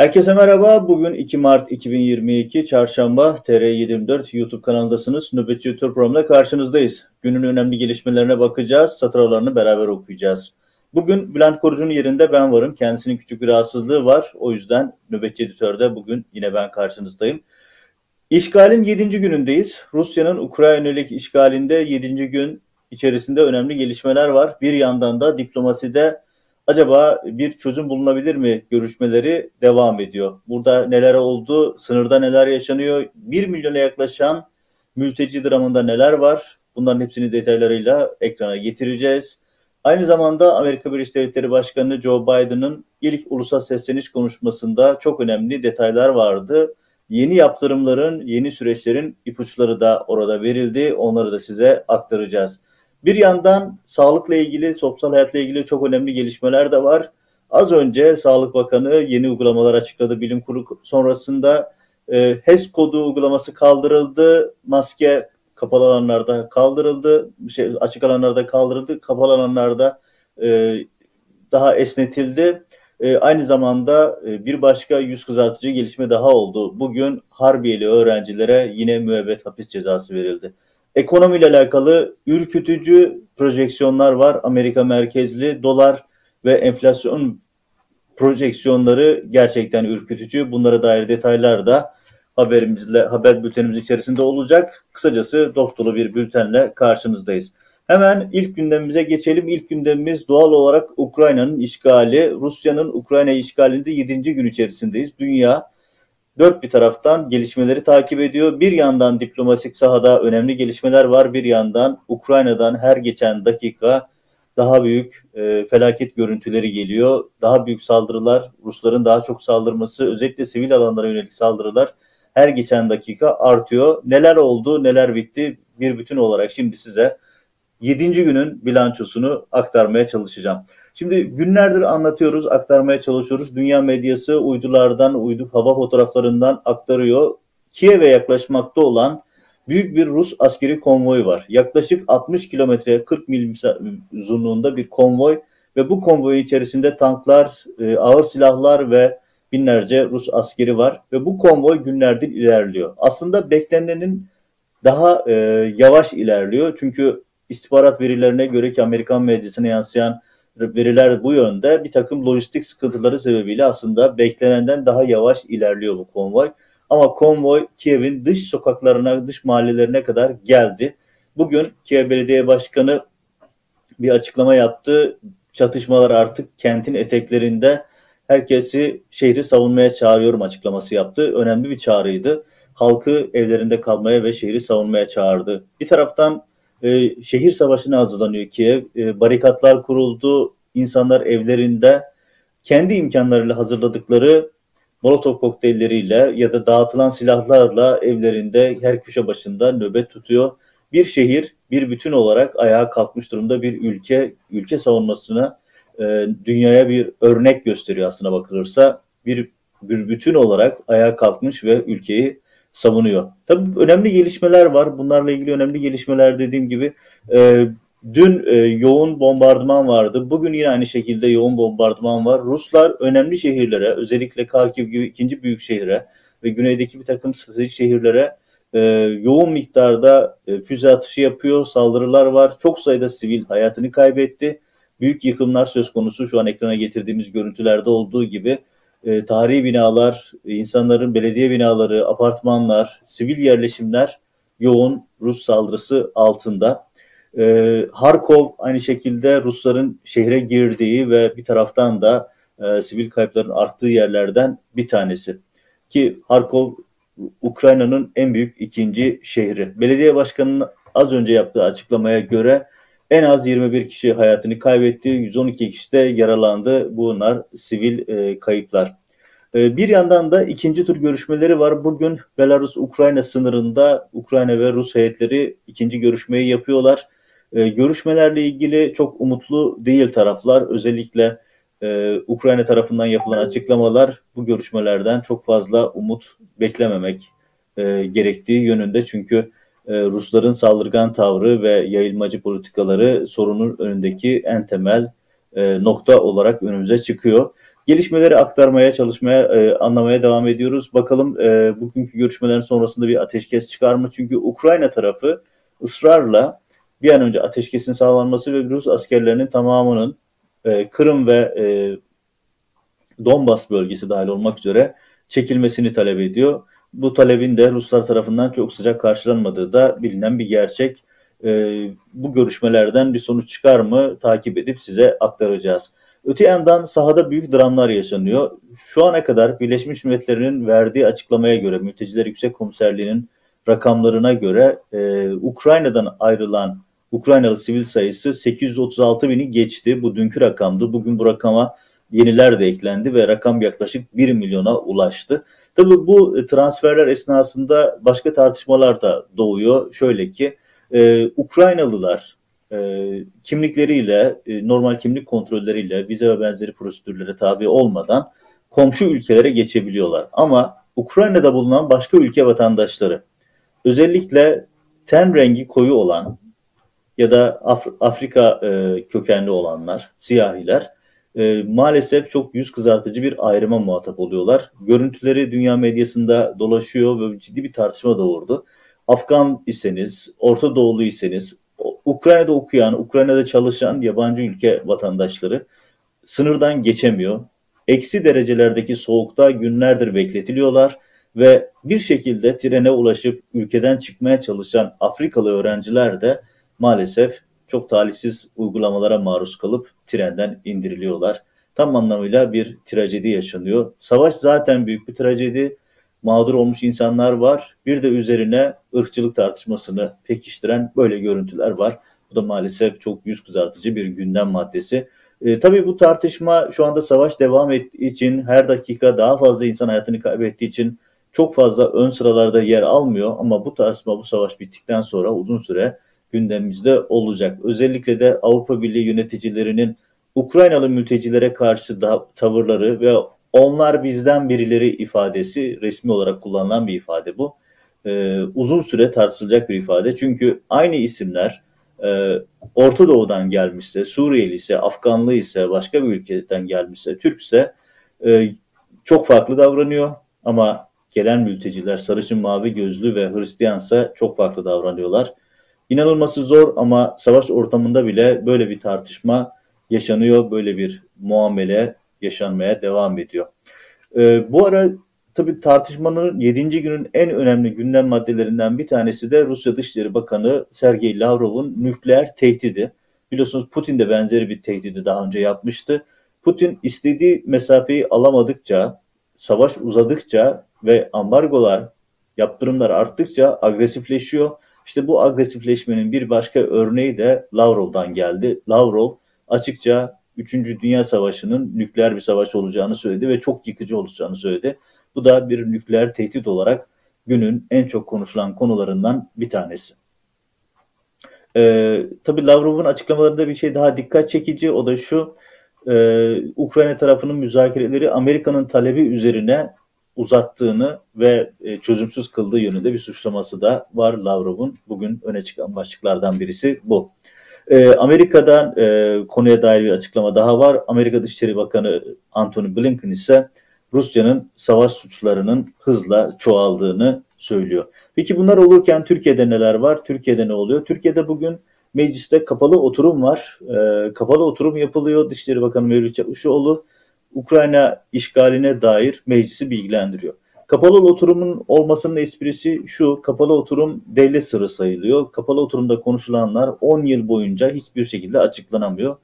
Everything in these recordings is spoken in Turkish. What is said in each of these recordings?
Herkese merhaba. Bugün 2 Mart 2022 Çarşamba TR724 YouTube kanalındasınız. Nöbetçi YouTube programında karşınızdayız. Günün önemli gelişmelerine bakacağız. Satır beraber okuyacağız. Bugün Bülent Korucu'nun yerinde ben varım. Kendisinin küçük bir rahatsızlığı var. O yüzden Nöbetçi Editör'de bugün yine ben karşınızdayım. İşgalin 7. günündeyiz. Rusya'nın Ukrayna yönelik işgalinde 7. gün içerisinde önemli gelişmeler var. Bir yandan da diplomaside acaba bir çözüm bulunabilir mi görüşmeleri devam ediyor. Burada neler oldu, sınırda neler yaşanıyor, 1 milyona yaklaşan mülteci dramında neler var bunların hepsini detaylarıyla ekrana getireceğiz. Aynı zamanda Amerika Birleşik Devletleri Başkanı Joe Biden'ın ilk ulusal sesleniş konuşmasında çok önemli detaylar vardı. Yeni yaptırımların, yeni süreçlerin ipuçları da orada verildi. Onları da size aktaracağız. Bir yandan sağlıkla ilgili, sosyal hayatla ilgili çok önemli gelişmeler de var. Az önce Sağlık Bakanı yeni uygulamalar açıkladı bilim kurulu sonrasında. E, HES kodu uygulaması kaldırıldı. Maske kapalı alanlarda kaldırıldı. Şey, açık alanlarda kaldırıldı. Kapalı alanlarda e, daha esnetildi. E, aynı zamanda e, bir başka yüz kızartıcı gelişme daha oldu. Bugün Harbiyeli öğrencilere yine müebbet hapis cezası verildi. Ekonomiyle alakalı ürkütücü projeksiyonlar var. Amerika merkezli dolar ve enflasyon projeksiyonları gerçekten ürkütücü. Bunlara dair detaylar da haberimizle haber bültenimiz içerisinde olacak. Kısacası dop bir bültenle karşınızdayız. Hemen ilk gündemimize geçelim. İlk gündemimiz doğal olarak Ukrayna'nın işgali. Rusya'nın Ukrayna işgalinde 7. gün içerisindeyiz. Dünya dört bir taraftan gelişmeleri takip ediyor. Bir yandan diplomatik sahada önemli gelişmeler var. Bir yandan Ukrayna'dan her geçen dakika daha büyük e, felaket görüntüleri geliyor. Daha büyük saldırılar, Rusların daha çok saldırması, özellikle sivil alanlara yönelik saldırılar her geçen dakika artıyor. Neler oldu, neler bitti bir bütün olarak şimdi size 7. günün bilançosunu aktarmaya çalışacağım. Şimdi günlerdir anlatıyoruz, aktarmaya çalışıyoruz. Dünya medyası uydulardan, uydu hava fotoğraflarından aktarıyor. Kiev'e yaklaşmakta olan büyük bir Rus askeri konvoyu var. Yaklaşık 60 kilometre 40 mil uzunluğunda bir konvoy ve bu konvoy içerisinde tanklar, e, ağır silahlar ve binlerce Rus askeri var ve bu konvoy günlerdir ilerliyor. Aslında beklenenin daha e, yavaş ilerliyor çünkü istihbarat verilerine göre ki Amerikan medyasına yansıyan veriler bu yönde bir takım lojistik sıkıntıları sebebiyle aslında beklenenden daha yavaş ilerliyor bu konvoy. Ama konvoy Kiev'in dış sokaklarına, dış mahallelerine kadar geldi. Bugün Kiev Belediye Başkanı bir açıklama yaptı. Çatışmalar artık kentin eteklerinde. Herkesi şehri savunmaya çağırıyorum açıklaması yaptı. Önemli bir çağrıydı. Halkı evlerinde kalmaya ve şehri savunmaya çağırdı. Bir taraftan e, şehir savaşına hazırlanıyor Kiev. E, barikatlar kuruldu. İnsanlar evlerinde kendi imkanlarıyla hazırladıkları Molotov kokteylleriyle ya da dağıtılan silahlarla evlerinde her köşe başında nöbet tutuyor. Bir şehir bir bütün olarak ayağa kalkmış durumda bir ülke ülke savunmasına e, dünyaya bir örnek gösteriyor aslına bakılırsa. Bir, bir bütün olarak ayağa kalkmış ve ülkeyi savunuyor. Tabii önemli gelişmeler var. Bunlarla ilgili önemli gelişmeler dediğim gibi e, dün e, yoğun bombardıman vardı. Bugün yine aynı şekilde yoğun bombardıman var. Ruslar önemli şehirlere özellikle Kharkiv gibi ikinci büyük şehre ve güneydeki bir takım stratejik şehirlere e, yoğun miktarda e, füze atışı yapıyor. Saldırılar var. Çok sayıda sivil hayatını kaybetti. Büyük yıkımlar söz konusu şu an ekrana getirdiğimiz görüntülerde olduğu gibi e, tarihi binalar, insanların belediye binaları, apartmanlar, sivil yerleşimler yoğun Rus saldırısı altında. E, Harkov aynı şekilde Rusların şehre girdiği ve bir taraftan da e, sivil kayıpların arttığı yerlerden bir tanesi. Ki Harkov Ukrayna'nın en büyük ikinci şehri. Belediye başkanının az önce yaptığı açıklamaya göre en az 21 kişi hayatını kaybetti, 112 kişi de yaralandı. Bunlar sivil e, kayıplar. E, bir yandan da ikinci tur görüşmeleri var. Bugün Belarus-Ukrayna sınırında Ukrayna ve Rus heyetleri ikinci görüşmeyi yapıyorlar. E, görüşmelerle ilgili çok umutlu değil taraflar. Özellikle e, Ukrayna tarafından yapılan açıklamalar bu görüşmelerden çok fazla umut beklememek e, gerektiği yönünde. Çünkü Rusların saldırgan tavrı ve yayılmacı politikaları sorunun önündeki en temel e, nokta olarak önümüze çıkıyor. Gelişmeleri aktarmaya, çalışmaya, e, anlamaya devam ediyoruz. Bakalım e, bugünkü görüşmelerin sonrasında bir ateşkes çıkar mı? Çünkü Ukrayna tarafı ısrarla bir an önce ateşkesin sağlanması ve Rus askerlerinin tamamının Kırım ve Donbas bölgesi dahil olmak üzere çekilmesini talep ediyor. Bu talebin de Ruslar tarafından çok sıcak karşılanmadığı da bilinen bir gerçek. E, bu görüşmelerden bir sonuç çıkar mı takip edip size aktaracağız. Öte yandan sahada büyük dramlar yaşanıyor. Şu ana kadar Birleşmiş Milletler'in verdiği açıklamaya göre, Mülteciler Yüksek Komiserliği'nin rakamlarına göre e, Ukrayna'dan ayrılan Ukraynalı sivil sayısı 836 bini geçti. Bu dünkü rakamdı. Bugün bu rakama yeniler de eklendi ve rakam yaklaşık 1 milyona ulaştı. Tabii bu transferler esnasında başka tartışmalar da doğuyor. Şöyle ki e, Ukraynalılar e, kimlikleriyle, e, normal kimlik kontrolleriyle, vize ve benzeri prosedürlere tabi olmadan komşu ülkelere geçebiliyorlar. Ama Ukrayna'da bulunan başka ülke vatandaşları, özellikle ten rengi koyu olan ya da Af Afrika e, kökenli olanlar, siyahiler, e, maalesef çok yüz kızartıcı bir ayrıma muhatap oluyorlar. Görüntüleri dünya medyasında dolaşıyor ve ciddi bir tartışma doğurdu. Afgan iseniz, Orta Doğulu iseniz, Ukrayna'da okuyan, Ukrayna'da çalışan yabancı ülke vatandaşları sınırdan geçemiyor. Eksi derecelerdeki soğukta günlerdir bekletiliyorlar ve bir şekilde trene ulaşıp ülkeden çıkmaya çalışan Afrikalı öğrenciler de maalesef çok talihsiz uygulamalara maruz kalıp trenden indiriliyorlar. Tam anlamıyla bir trajedi yaşanıyor. Savaş zaten büyük bir trajedi mağdur olmuş insanlar var. Bir de üzerine ırkçılık tartışmasını pekiştiren böyle görüntüler var. Bu da maalesef çok yüz kızartıcı bir gündem maddesi. E, tabii bu tartışma şu anda savaş devam ettiği için her dakika daha fazla insan hayatını kaybettiği için çok fazla ön sıralarda yer almıyor ama bu tartışma bu savaş bittikten sonra uzun süre gündemimizde olacak. Özellikle de Avrupa Birliği yöneticilerinin Ukraynalı mültecilere karşı da tavırları ve onlar bizden birileri ifadesi resmi olarak kullanılan bir ifade bu. Ee, uzun süre tartışılacak bir ifade. Çünkü aynı isimler e, Orta Doğu'dan gelmişse, Suriyeli ise, Afganlı ise, başka bir ülkeden gelmişse, Türkse e, çok farklı davranıyor. Ama gelen mülteciler sarışın mavi gözlü ve Hristiyansa çok farklı davranıyorlar. İnanılması zor ama savaş ortamında bile böyle bir tartışma yaşanıyor. Böyle bir muamele yaşanmaya devam ediyor. E, bu ara tabii tartışmanın 7. günün en önemli gündem maddelerinden bir tanesi de Rusya Dışişleri Bakanı Sergey Lavrov'un nükleer tehdidi. Biliyorsunuz Putin de benzeri bir tehdidi daha önce yapmıştı. Putin istediği mesafeyi alamadıkça, savaş uzadıkça ve ambargolar, yaptırımlar arttıkça agresifleşiyor. İşte bu agresifleşmenin bir başka örneği de Lavrov'dan geldi. Lavrov açıkça 3. Dünya Savaşı'nın nükleer bir savaş olacağını söyledi ve çok yıkıcı olacağını söyledi. Bu da bir nükleer tehdit olarak günün en çok konuşulan konularından bir tanesi. Ee, tabii Lavrov'un açıklamalarında bir şey daha dikkat çekici. O da şu, e, Ukrayna tarafının müzakereleri Amerika'nın talebi üzerine uzattığını ve e, çözümsüz kıldığı yönünde bir suçlaması da var Lavrov'un. Bugün öne çıkan başlıklardan birisi bu. E, Amerika'dan e, konuya dair bir açıklama daha var. Amerika Dışişleri Bakanı Antony Blinken ise Rusya'nın savaş suçlarının hızla çoğaldığını söylüyor. Peki bunlar olurken Türkiye'de neler var? Türkiye'de ne oluyor? Türkiye'de bugün mecliste kapalı oturum var. E, kapalı oturum yapılıyor. Dışişleri Bakanı Mevlüt Çavuşoğlu Ukrayna işgaline dair meclisi bilgilendiriyor. Kapalı oturumun olmasının esprisi şu, kapalı oturum devlet sırrı sayılıyor. Kapalı oturumda konuşulanlar 10 yıl boyunca hiçbir şekilde açıklanamıyor.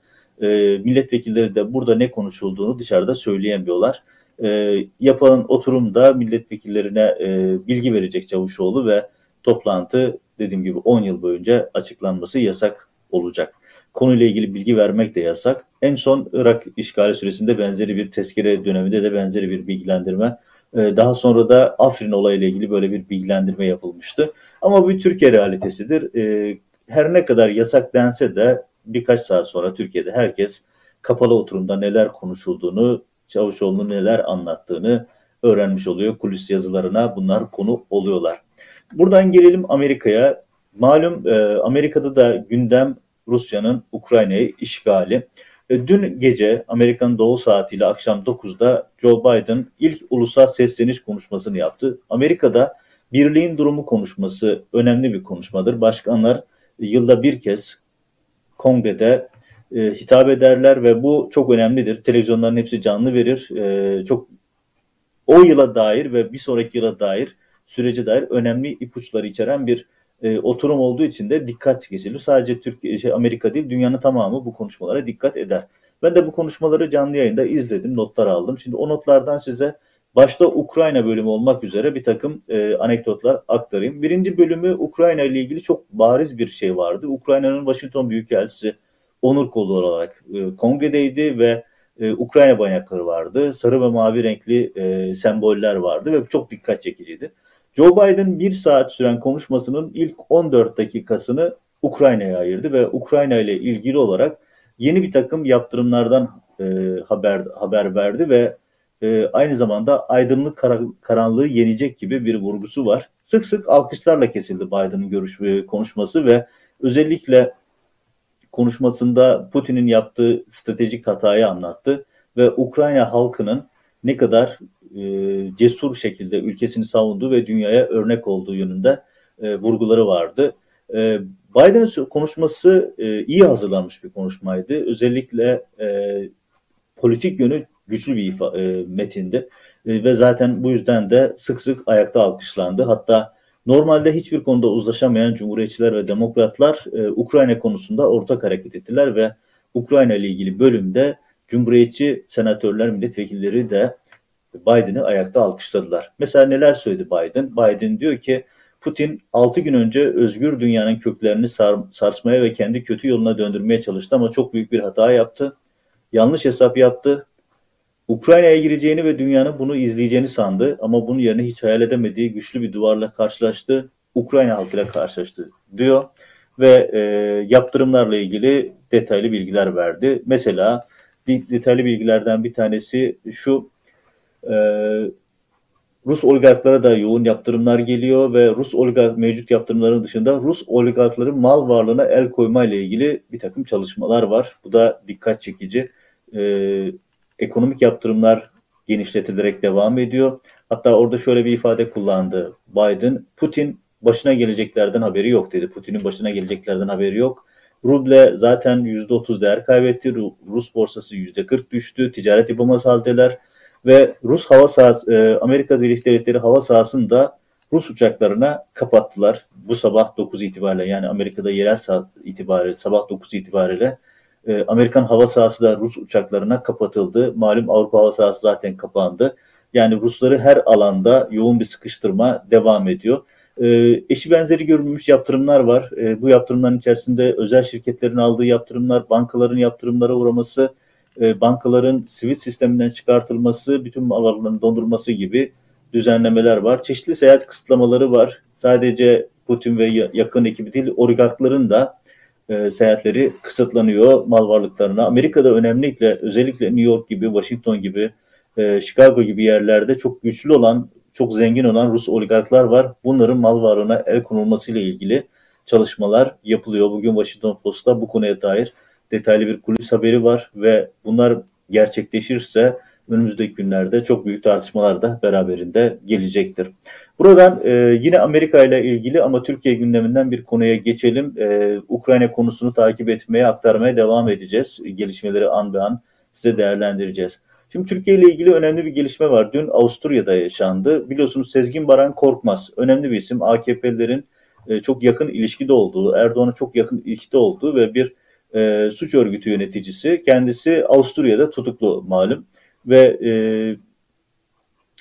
E, milletvekilleri de burada ne konuşulduğunu dışarıda söyleyemiyorlar. E, yapılan oturumda milletvekillerine e, bilgi verecek Çavuşoğlu ve toplantı dediğim gibi 10 yıl boyunca açıklanması yasak olacak. Konuyla ilgili bilgi vermek de yasak. En son Irak işgali süresinde benzeri bir tezkere döneminde de benzeri bir bilgilendirme ee, daha sonra da Afrin olayıyla ilgili böyle bir bilgilendirme yapılmıştı. Ama bu Türkiye realitesidir. Ee, her ne kadar yasak dense de birkaç saat sonra Türkiye'de herkes kapalı oturumda neler konuşulduğunu, Çavuşoğlu'nun neler anlattığını öğrenmiş oluyor. Kulis yazılarına bunlar konu oluyorlar. Buradan gelelim Amerika'ya. Malum e, Amerika'da da gündem Rusya'nın Ukrayna'yı işgali. E, dün gece Amerikan Doğu saatiyle akşam 9'da Joe Biden ilk ulusal sesleniş konuşmasını yaptı. Amerika'da birliğin durumu konuşması önemli bir konuşmadır. Başkanlar yılda bir kez kongrede e, hitap ederler ve bu çok önemlidir. Televizyonların hepsi canlı verir. E, çok o yıla dair ve bir sonraki yıla dair sürece dair önemli ipuçları içeren bir e, oturum olduğu için de dikkat kesilir. Sadece Türkiye, şey, Amerika değil, dünyanın tamamı bu konuşmalara dikkat eder. Ben de bu konuşmaları canlı yayında izledim, notlar aldım. Şimdi o notlardan size başta Ukrayna bölümü olmak üzere bir takım e, anekdotlar aktarayım. Birinci bölümü Ukrayna ile ilgili çok bariz bir şey vardı. Ukrayna'nın Washington Büyükelçisi onur kolu olarak e, kongredeydi ve e, Ukrayna bayrakları vardı. Sarı ve mavi renkli e, semboller vardı ve çok dikkat çekiciydi. Joe Biden bir saat süren konuşmasının ilk 14 dakikasını Ukrayna'ya ayırdı ve Ukrayna ile ilgili olarak yeni bir takım yaptırımlardan e, haber haber verdi ve e, aynı zamanda aydınlık kar karanlığı yenecek gibi bir vurgusu var. Sık sık alkışlarla kesildi Biden'ın görüş ve konuşması ve özellikle konuşmasında Putin'in yaptığı stratejik hatayı anlattı ve Ukrayna halkının ne kadar e, cesur şekilde ülkesini savunduğu ve dünyaya örnek olduğu yönünde e, vurguları vardı. E, Biden'ın konuşması e, iyi hazırlanmış bir konuşmaydı. Özellikle e, politik yönü güçlü bir ifa, e, metindi e, ve zaten bu yüzden de sık sık ayakta alkışlandı. Hatta normalde hiçbir konuda uzlaşamayan Cumhuriyetçiler ve Demokratlar e, Ukrayna konusunda ortak hareket ettiler ve Ukrayna ile ilgili bölümde Cumhuriyetçi senatörler, milletvekilleri de Biden'ı ayakta alkışladılar. Mesela neler söyledi Biden? Biden diyor ki Putin 6 gün önce özgür dünyanın köklerini sar, sarsmaya ve kendi kötü yoluna döndürmeye çalıştı ama çok büyük bir hata yaptı. Yanlış hesap yaptı. Ukrayna'ya gireceğini ve dünyanın bunu izleyeceğini sandı ama bunun yerine hiç hayal edemediği güçlü bir duvarla karşılaştı. Ukrayna halkıyla karşılaştı diyor ve e, yaptırımlarla ilgili detaylı bilgiler verdi. Mesela detaylı bilgilerden bir tanesi şu Rus oligarklara da yoğun yaptırımlar geliyor ve Rus oligark mevcut yaptırımların dışında Rus oligarkların mal varlığına el koyma ile ilgili bir takım çalışmalar var. Bu da dikkat çekici. Ee, ekonomik yaptırımlar genişletilerek devam ediyor. Hatta orada şöyle bir ifade kullandı Biden. Putin başına geleceklerden haberi yok dedi. Putin'in başına geleceklerden haberi yok. Ruble zaten %30 değer kaybetti. Rus borsası %40 düştü. Ticaret yapamaz haldeler. Ve Rus hava sahası, e, Amerika Birleşik Devletleri hava sahasını da Rus uçaklarına kapattılar. Bu sabah 9 itibariyle yani Amerika'da yerel saat itibariyle sabah 9 itibariyle e, Amerikan hava sahası da Rus uçaklarına kapatıldı. Malum Avrupa hava sahası zaten kapandı. Yani Rusları her alanda yoğun bir sıkıştırma devam ediyor. E, eşi benzeri görülmüş yaptırımlar var. E, bu yaptırımların içerisinde özel şirketlerin aldığı yaptırımlar, bankaların yaptırımlara uğraması, e, bankaların sivil sisteminden çıkartılması, bütün alanların dondurması gibi düzenlemeler var. Çeşitli seyahat kısıtlamaları var. Sadece Putin ve yakın ekibi değil, oligarkların da e, seyahatleri kısıtlanıyor mal varlıklarına. Amerika'da önemlilikle özellikle New York gibi, Washington gibi, e, Chicago gibi yerlerde çok güçlü olan, çok zengin olan Rus oligarklar var. Bunların mal varlığına el konulmasıyla ilgili çalışmalar yapılıyor. Bugün Washington Post'ta bu konuya dair detaylı bir kulis haberi var ve bunlar gerçekleşirse önümüzdeki günlerde çok büyük tartışmalar da beraberinde gelecektir. Buradan e, yine Amerika ile ilgili ama Türkiye gündeminden bir konuya geçelim. E, Ukrayna konusunu takip etmeye, aktarmaya devam edeceğiz. Gelişmeleri an be an size değerlendireceğiz. Şimdi Türkiye ile ilgili önemli bir gelişme var. Dün Avusturya'da yaşandı. Biliyorsunuz Sezgin Baran Korkmaz, önemli bir isim. AKP'lilerin e, çok yakın ilişkide olduğu, Erdoğan'a çok yakın ilişkide olduğu ve bir e, suç örgütü yöneticisi. Kendisi Avusturya'da tutuklu malum ve e,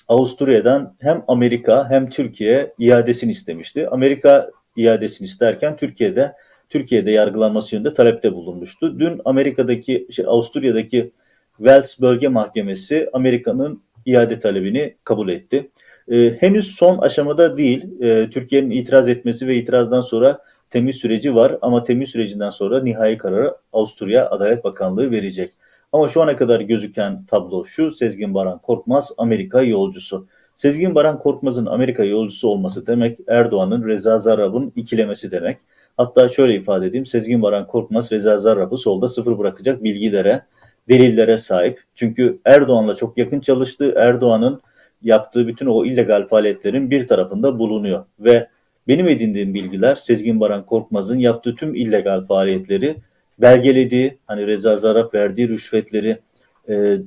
Avusturya'dan hem Amerika hem Türkiye iadesini istemişti. Amerika iadesini isterken Türkiye'de Türkiye'de yargılanması yönünde talepte bulunmuştu. Dün Amerika'daki şey, Avusturya'daki Wells Bölge Mahkemesi Amerika'nın iade talebini kabul etti. E, henüz son aşamada değil. E, Türkiye'nin itiraz etmesi ve itirazdan sonra temiz süreci var ama temiz sürecinden sonra nihai kararı Avusturya Adalet Bakanlığı verecek. Ama şu ana kadar gözüken tablo şu, Sezgin Baran Korkmaz Amerika yolcusu. Sezgin Baran Korkmaz'ın Amerika yolcusu olması demek Erdoğan'ın Reza Zarrab'ın ikilemesi demek. Hatta şöyle ifade edeyim. Sezgin Baran Korkmaz, Reza Zarrab'ı solda sıfır bırakacak bilgilere, delillere sahip. Çünkü Erdoğan'la çok yakın çalıştı. Erdoğan'ın yaptığı bütün o illegal faaliyetlerin bir tarafında bulunuyor. Ve benim edindiğim bilgiler Sezgin Baran Korkmaz'ın yaptığı tüm illegal faaliyetleri belgelediği, hani Reza Zarrab verdiği rüşvetleri e,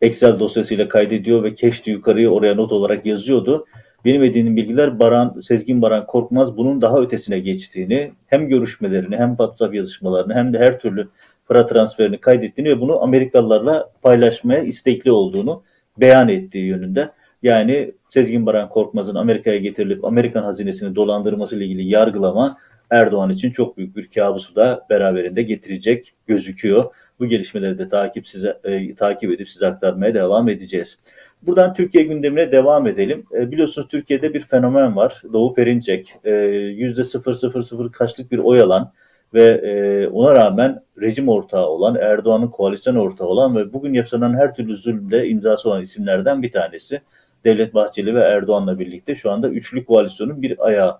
Excel dosyasıyla kaydediyor ve keşti yukarıya oraya not olarak yazıyordu. Benim edindiğim bilgiler Baran, Sezgin Baran Korkmaz bunun daha ötesine geçtiğini, hem görüşmelerini hem WhatsApp yazışmalarını hem de her türlü para transferini kaydettiğini ve bunu Amerikalılarla paylaşmaya istekli olduğunu beyan ettiği yönünde. Yani Sezgin Baran Korkmaz'ın Amerika'ya getirilip Amerikan hazinesini dolandırması ile ilgili yargılama Erdoğan için çok büyük bir kabusu da beraberinde getirecek gözüküyor. Bu gelişmeleri de takip size e, takip edip size aktarmaya devam edeceğiz. Buradan Türkiye gündemine devam edelim. E, biliyorsunuz Türkiye'de bir fenomen var. Doğu Perinçek. E, %000 kaçlık bir oy alan ve e, ona rağmen rejim ortağı olan, Erdoğan'ın koalisyon ortağı olan ve bugün yapılan her türlü zulümde imzası olan isimlerden bir tanesi. Devlet Bahçeli ve Erdoğan'la birlikte şu anda üçlü koalisyonun bir ayağı.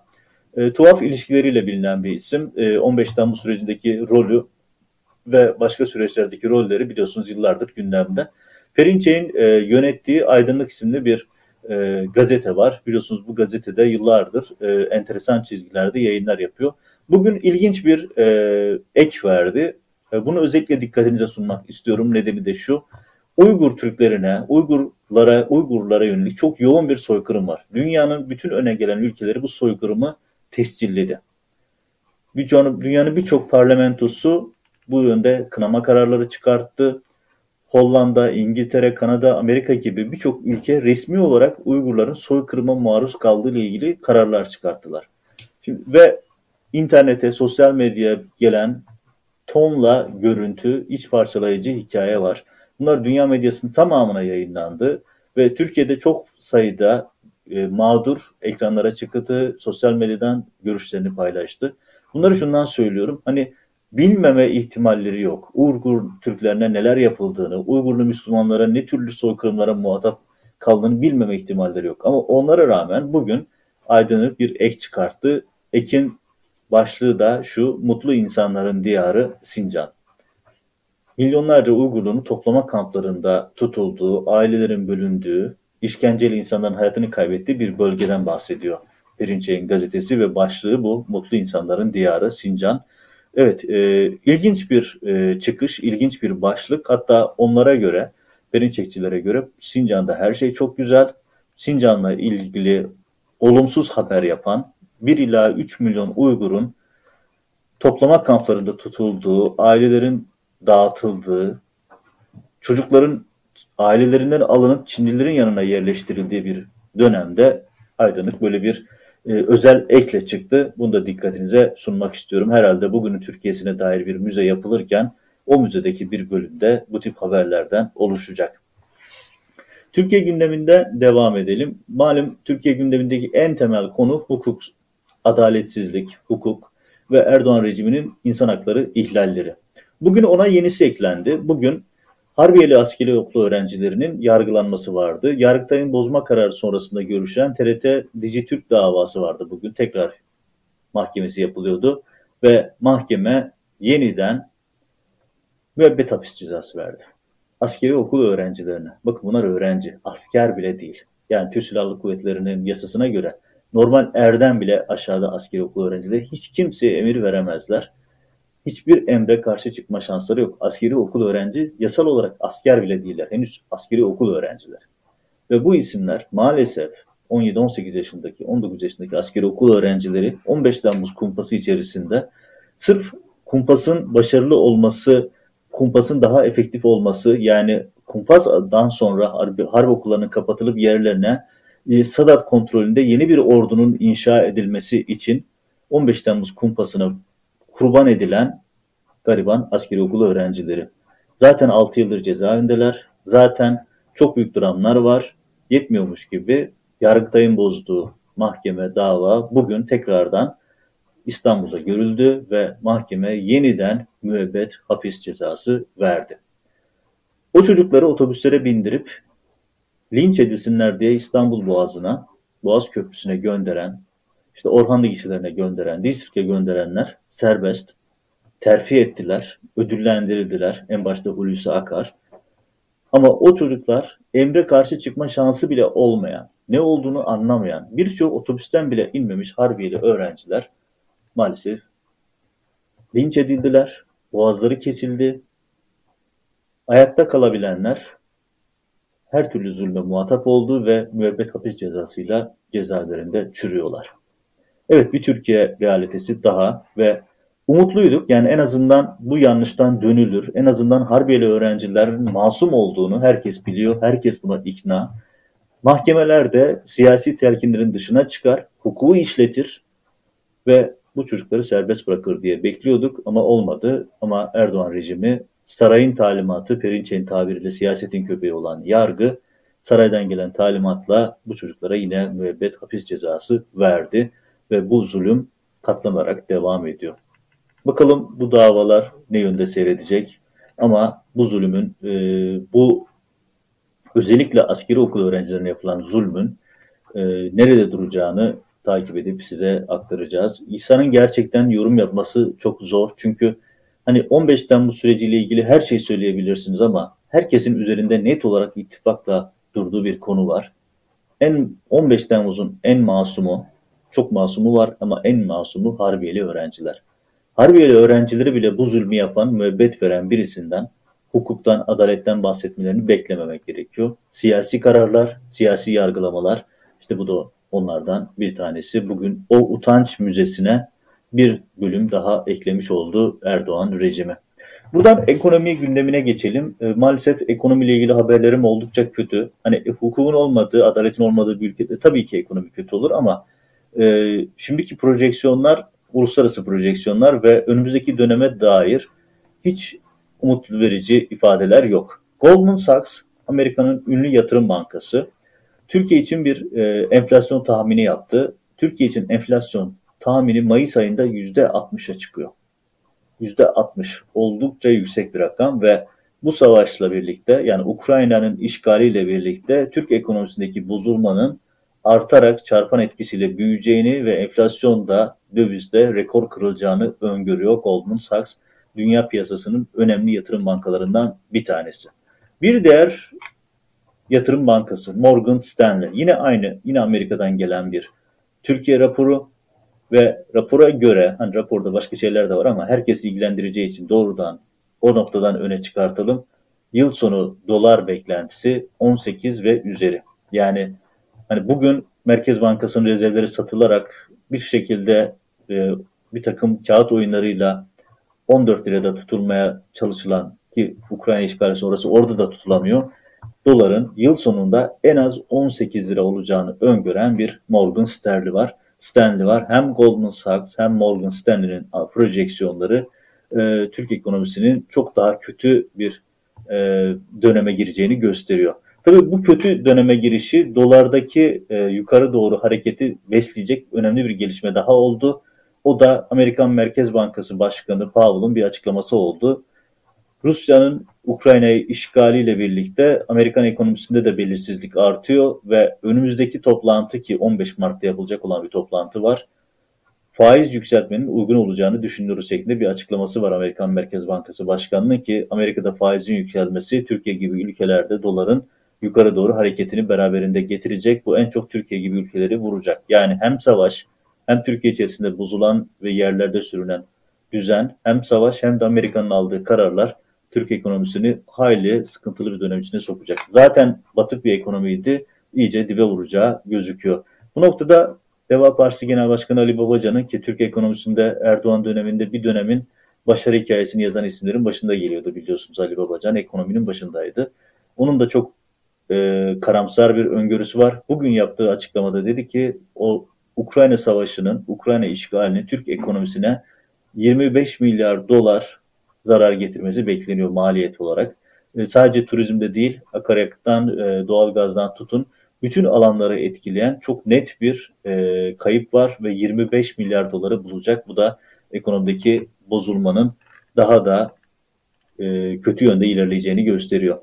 E, tuhaf ilişkileriyle bilinen bir isim. E, 15 Temmuz sürecindeki rolü ve başka süreçlerdeki rolleri biliyorsunuz yıllardır gündemde. Perinçek'in e, yönettiği Aydınlık isimli bir e, gazete var. Biliyorsunuz bu gazetede yıllardır e, enteresan çizgilerde yayınlar yapıyor. Bugün ilginç bir e, ek verdi. E, bunu özellikle dikkatinize sunmak istiyorum. Nedeni de şu. Uygur Türklerine, Uygurlara, Uygurlara yönelik çok yoğun bir soykırım var. Dünyanın bütün öne gelen ülkeleri bu soykırımı tescilledi. Dünyanın birçok parlamentosu bu yönde kınama kararları çıkarttı. Hollanda, İngiltere, Kanada, Amerika gibi birçok ülke resmi olarak Uygurların soykırıma maruz kaldığı ile ilgili kararlar çıkarttılar. Şimdi, ve internete, sosyal medyaya gelen tonla görüntü, iç parçalayıcı hikaye var. Bunlar dünya medyasının tamamına yayınlandı ve Türkiye'de çok sayıda e, mağdur ekranlara çıktı, sosyal medyadan görüşlerini paylaştı. Bunları şundan söylüyorum. Hani bilmeme ihtimalleri yok. Uygur Türklerine neler yapıldığını, Uygurlu Müslümanlara ne türlü soykırımlara muhatap kaldığını bilmeme ihtimalleri yok. Ama onlara rağmen bugün Aydın'ı bir ek çıkarttı. Ekin başlığı da şu, mutlu insanların diyarı Sincan. Milyonlarca Uygurlu'nun toplama kamplarında tutulduğu, ailelerin bölündüğü, işkenceli insanların hayatını kaybettiği bir bölgeden bahsediyor. Perinçek'in gazetesi ve başlığı bu. Mutlu insanların diyarı Sincan. Evet, e, ilginç bir e, çıkış, ilginç bir başlık. Hatta onlara göre, Perinçekçilere göre Sincan'da her şey çok güzel. Sincan'la ilgili olumsuz haber yapan 1 ila 3 milyon Uygur'un toplama kamplarında tutulduğu, ailelerin dağıtıldığı, çocukların ailelerinden alınıp Çinlilerin yanına yerleştirildiği bir dönemde Aydınlık böyle bir e, özel ekle çıktı. Bunu da dikkatinize sunmak istiyorum. Herhalde bugünün Türkiye'sine dair bir müze yapılırken o müzedeki bir bölümde bu tip haberlerden oluşacak. Türkiye gündeminde devam edelim. Malum Türkiye gündemindeki en temel konu hukuk, adaletsizlik, hukuk ve Erdoğan rejiminin insan hakları ihlalleri. Bugün ona yenisi eklendi. Bugün Harbiyeli askeri okulu öğrencilerinin yargılanması vardı. Yargıtay'ın bozma kararı sonrasında görüşen TRT Dijitürk davası vardı bugün. Tekrar mahkemesi yapılıyordu ve mahkeme yeniden müebbet hapis cezası verdi. Askeri okul öğrencilerine, bakın bunlar öğrenci, asker bile değil. Yani Türk Silahlı Kuvvetleri'nin yasasına göre normal erden bile aşağıda askeri okul öğrencileri hiç kimseye emir veremezler hiçbir emre karşı çıkma şansları yok. Askeri okul öğrenci yasal olarak asker bile değiller. Henüz askeri okul öğrenciler. Ve bu isimler maalesef 17-18 yaşındaki, 19 yaşındaki askeri okul öğrencileri 15 Temmuz kumpası içerisinde sırf kumpasın başarılı olması, kumpasın daha efektif olması yani kumpasdan sonra harbi, harp okullarının kapatılıp yerlerine e, Sadat kontrolünde yeni bir ordunun inşa edilmesi için 15 Temmuz kumpasına kurban edilen gariban askeri okulu öğrencileri. Zaten 6 yıldır cezaevindeler. Zaten çok büyük dramlar var. Yetmiyormuş gibi Yargıtay'ın bozduğu mahkeme, dava bugün tekrardan İstanbul'da görüldü ve mahkeme yeniden müebbet hapis cezası verdi. O çocukları otobüslere bindirip linç edilsinler diye İstanbul Boğazı'na, Boğaz Köprüsü'ne gönderen işte Orhanlı gişelerine gönderen, Distrik'e gönderenler serbest, terfi ettiler, ödüllendirildiler. En başta Hulusi Akar. Ama o çocuklar emre karşı çıkma şansı bile olmayan, ne olduğunu anlamayan, birçok otobüsten bile inmemiş Harbiyeli öğrenciler maalesef linç edildiler, boğazları kesildi. Ayakta kalabilenler her türlü zulme muhatap oldu ve müebbet hapis cezasıyla cezaevlerinde çürüyorlar. Evet bir Türkiye realitesi daha ve umutluyduk. Yani en azından bu yanlıştan dönülür. En azından Harbiyeli öğrencilerin masum olduğunu herkes biliyor. Herkes buna ikna. Mahkemeler de siyasi telkinlerin dışına çıkar, hukuku işletir ve bu çocukları serbest bırakır diye bekliyorduk ama olmadı. Ama Erdoğan rejimi sarayın talimatı, Perinçek'in tabiriyle siyasetin köpeği olan yargı saraydan gelen talimatla bu çocuklara yine müebbet hapis cezası verdi ve bu zulüm katlanarak devam ediyor. Bakalım bu davalar ne yönde seyredecek ama bu zulümün, e, bu özellikle askeri okul öğrencilerine yapılan zulmün e, nerede duracağını takip edip size aktaracağız. İsa'nın gerçekten yorum yapması çok zor çünkü hani 15 Temmuz süreciyle ilgili her şeyi söyleyebilirsiniz ama herkesin üzerinde net olarak ittifakla durduğu bir konu var. En 15 Temmuz'un en masumu, çok masumu var ama en masumu Harbiyeli öğrenciler. Harbiyeli öğrencileri bile bu zulmü yapan, müebbet veren birisinden hukuktan, adaletten bahsetmelerini beklememek gerekiyor. Siyasi kararlar, siyasi yargılamalar, işte bu da onlardan bir tanesi. Bugün o utanç müzesine bir bölüm daha eklemiş oldu Erdoğan rejimi. Buradan ekonomi gündemine geçelim. E, maalesef ekonomiyle ilgili haberlerim oldukça kötü. Hani e, hukukun olmadığı, adaletin olmadığı bir ülkede tabii ki ekonomi kötü olur ama e, şimdiki projeksiyonlar uluslararası projeksiyonlar ve önümüzdeki döneme dair hiç umut verici ifadeler yok. Goldman Sachs, Amerika'nın ünlü yatırım bankası, Türkiye için bir e, enflasyon tahmini yaptı. Türkiye için enflasyon tahmini Mayıs ayında %60'a çıkıyor. %60 oldukça yüksek bir rakam ve bu savaşla birlikte yani Ukrayna'nın işgaliyle birlikte Türk ekonomisindeki bozulmanın artarak çarpan etkisiyle büyüyeceğini ve enflasyonda dövizde rekor kırılacağını öngörüyor Goldman Sachs. Dünya piyasasının önemli yatırım bankalarından bir tanesi. Bir diğer yatırım bankası Morgan Stanley. Yine aynı, yine Amerika'dan gelen bir Türkiye raporu ve rapora göre, hani raporda başka şeyler de var ama herkes ilgilendireceği için doğrudan o noktadan öne çıkartalım. Yıl sonu dolar beklentisi 18 ve üzeri. Yani hani bugün Merkez Bankası'nın rezervleri satılarak bir şekilde e, bir takım kağıt oyunlarıyla 14 lirada tutulmaya çalışılan ki Ukrayna işgali sonrası orada da tutulamıyor. Doların yıl sonunda en az 18 lira olacağını öngören bir Morgan Stanley var. Stanley var. Hem Goldman Sachs hem Morgan Stanley'nin projeksiyonları e, Türk ekonomisinin çok daha kötü bir e, döneme gireceğini gösteriyor. Tabii bu kötü döneme girişi dolardaki e, yukarı doğru hareketi besleyecek önemli bir gelişme daha oldu. O da Amerikan Merkez Bankası Başkanı Powell'ın bir açıklaması oldu. Rusya'nın Ukrayna'yı işgaliyle birlikte Amerikan ekonomisinde de belirsizlik artıyor ve önümüzdeki toplantı ki 15 Mart'ta yapılacak olan bir toplantı var. Faiz yükseltmenin uygun olacağını düşünüyoruz şeklinde bir açıklaması var Amerikan Merkez Bankası Başkanı'nın ki Amerika'da faizin yükselmesi Türkiye gibi ülkelerde doların yukarı doğru hareketini beraberinde getirecek. Bu en çok Türkiye gibi ülkeleri vuracak. Yani hem savaş hem Türkiye içerisinde bozulan ve yerlerde sürünen düzen hem savaş hem de Amerika'nın aldığı kararlar Türk ekonomisini hayli sıkıntılı bir dönem içine sokacak. Zaten batık bir ekonomiydi, iyice dibe vuracağı gözüküyor. Bu noktada Deva Partisi Genel Başkanı Ali Babacan'ın ki Türk ekonomisinde Erdoğan döneminde bir dönemin başarı hikayesini yazan isimlerin başında geliyordu biliyorsunuz Ali Babacan ekonominin başındaydı. Onun da çok e, karamsar bir öngörüsü var. Bugün yaptığı açıklamada dedi ki o Ukrayna Savaşı'nın, Ukrayna işgalinin Türk ekonomisine 25 milyar dolar zarar getirmesi bekleniyor maliyet olarak. E, sadece turizmde değil, akaryakıttan, e, doğalgazdan tutun bütün alanları etkileyen çok net bir e, kayıp var ve 25 milyar doları bulacak. Bu da ekonomideki bozulmanın daha da e, kötü yönde ilerleyeceğini gösteriyor.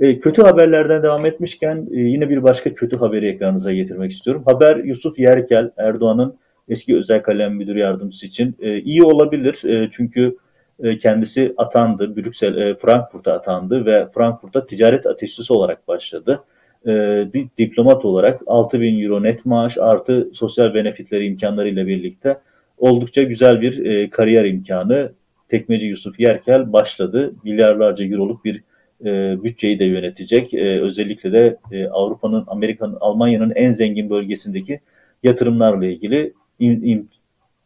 E, kötü haberlerden devam etmişken e, yine bir başka kötü haberi ekranınıza getirmek istiyorum. Haber Yusuf Yerkel, Erdoğan'ın eski özel kalem müdür yardımcısı için e, iyi olabilir. Çünkü kendisi atandı, Brüksel, e, Frankfurt'a atandı ve Frankfurt'ta ticaret ateşçisi olarak başladı. Diplomat olarak 6 bin euro net maaş artı sosyal benefitleri imkanlarıyla birlikte oldukça güzel bir kariyer imkanı. Tekmeci Yusuf Yerkel başladı. Milyarlarca euroluk bir e, bütçeyi de yönetecek. E, özellikle de e, Avrupa'nın, Amerika'nın, Almanya'nın en zengin bölgesindeki yatırımlarla ilgili im, im,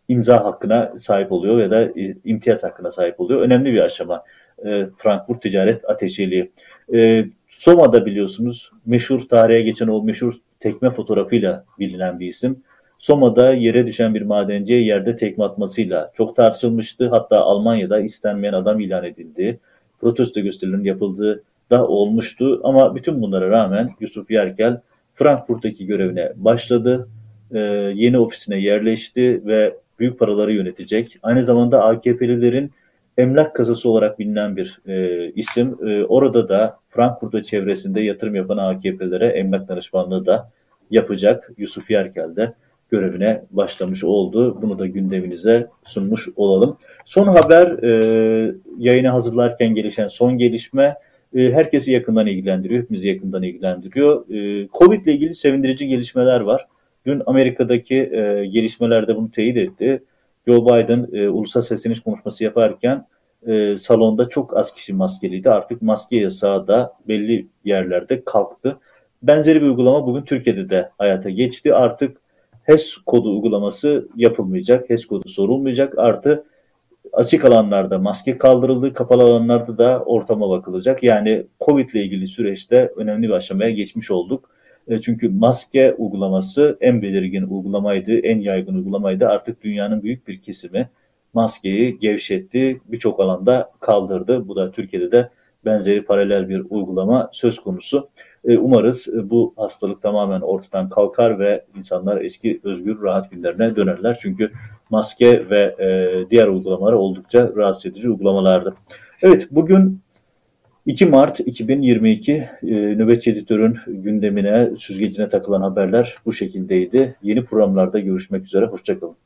imza hakkına sahip oluyor ya da e, imtiyaz hakkına sahip oluyor. Önemli bir aşama e, Frankfurt Ticaret Ateşeliği. E, Soma'da biliyorsunuz meşhur tarihe geçen o meşhur tekme fotoğrafıyla bilinen bir isim. Soma'da yere düşen bir madenciye yerde tekme atmasıyla çok tartışılmıştı. Hatta Almanya'da istenmeyen adam ilan edildi. Protesto gösterilerinin yapıldığı da olmuştu. Ama bütün bunlara rağmen Yusuf Yerkel Frankfurt'taki görevine başladı. Ee, yeni ofisine yerleşti ve büyük paraları yönetecek. Aynı zamanda AKP'lilerin emlak kasası olarak bilinen bir e, isim. E, orada da Frankfurt'a çevresinde yatırım yapan AKP'lere emlak danışmanlığı da yapacak. Yusuf Yerkel de görevine başlamış oldu. Bunu da gündeminize sunmuş olalım. Son haber e, yayına hazırlarken gelişen son gelişme e, herkesi yakından ilgilendiriyor. Hepimizi yakından ilgilendiriyor. E, Covid ile ilgili sevindirici gelişmeler var. Dün Amerika'daki e, gelişmelerde bunu teyit etti. Joe Biden e, ulusal sesleniş konuşması yaparken e, salonda çok az kişi maskeliydi. Artık maske yasağı da belli yerlerde kalktı. Benzeri bir uygulama bugün Türkiye'de de hayata geçti. Artık HES kodu uygulaması yapılmayacak. HES kodu sorulmayacak. Artı açık alanlarda maske kaldırıldı. Kapalı alanlarda da ortama bakılacak. Yani Covid ile ilgili süreçte önemli bir aşamaya geçmiş olduk. E, çünkü maske uygulaması en belirgin uygulamaydı, en yaygın uygulamaydı. Artık dünyanın büyük bir kesimi maskeyi gevşetti, birçok alanda kaldırdı. Bu da Türkiye'de de benzeri paralel bir uygulama söz konusu. E, umarız e, bu hastalık tamamen ortadan kalkar ve insanlar eski özgür rahat günlerine dönerler. Çünkü maske ve diğer uygulamalar oldukça rahatsız edici uygulamalardı. Evet bugün 2 Mart 2022 e, Nöbetçi Editör'ün gündemine, süzgecine takılan haberler bu şekildeydi. Yeni programlarda görüşmek üzere, hoşçakalın.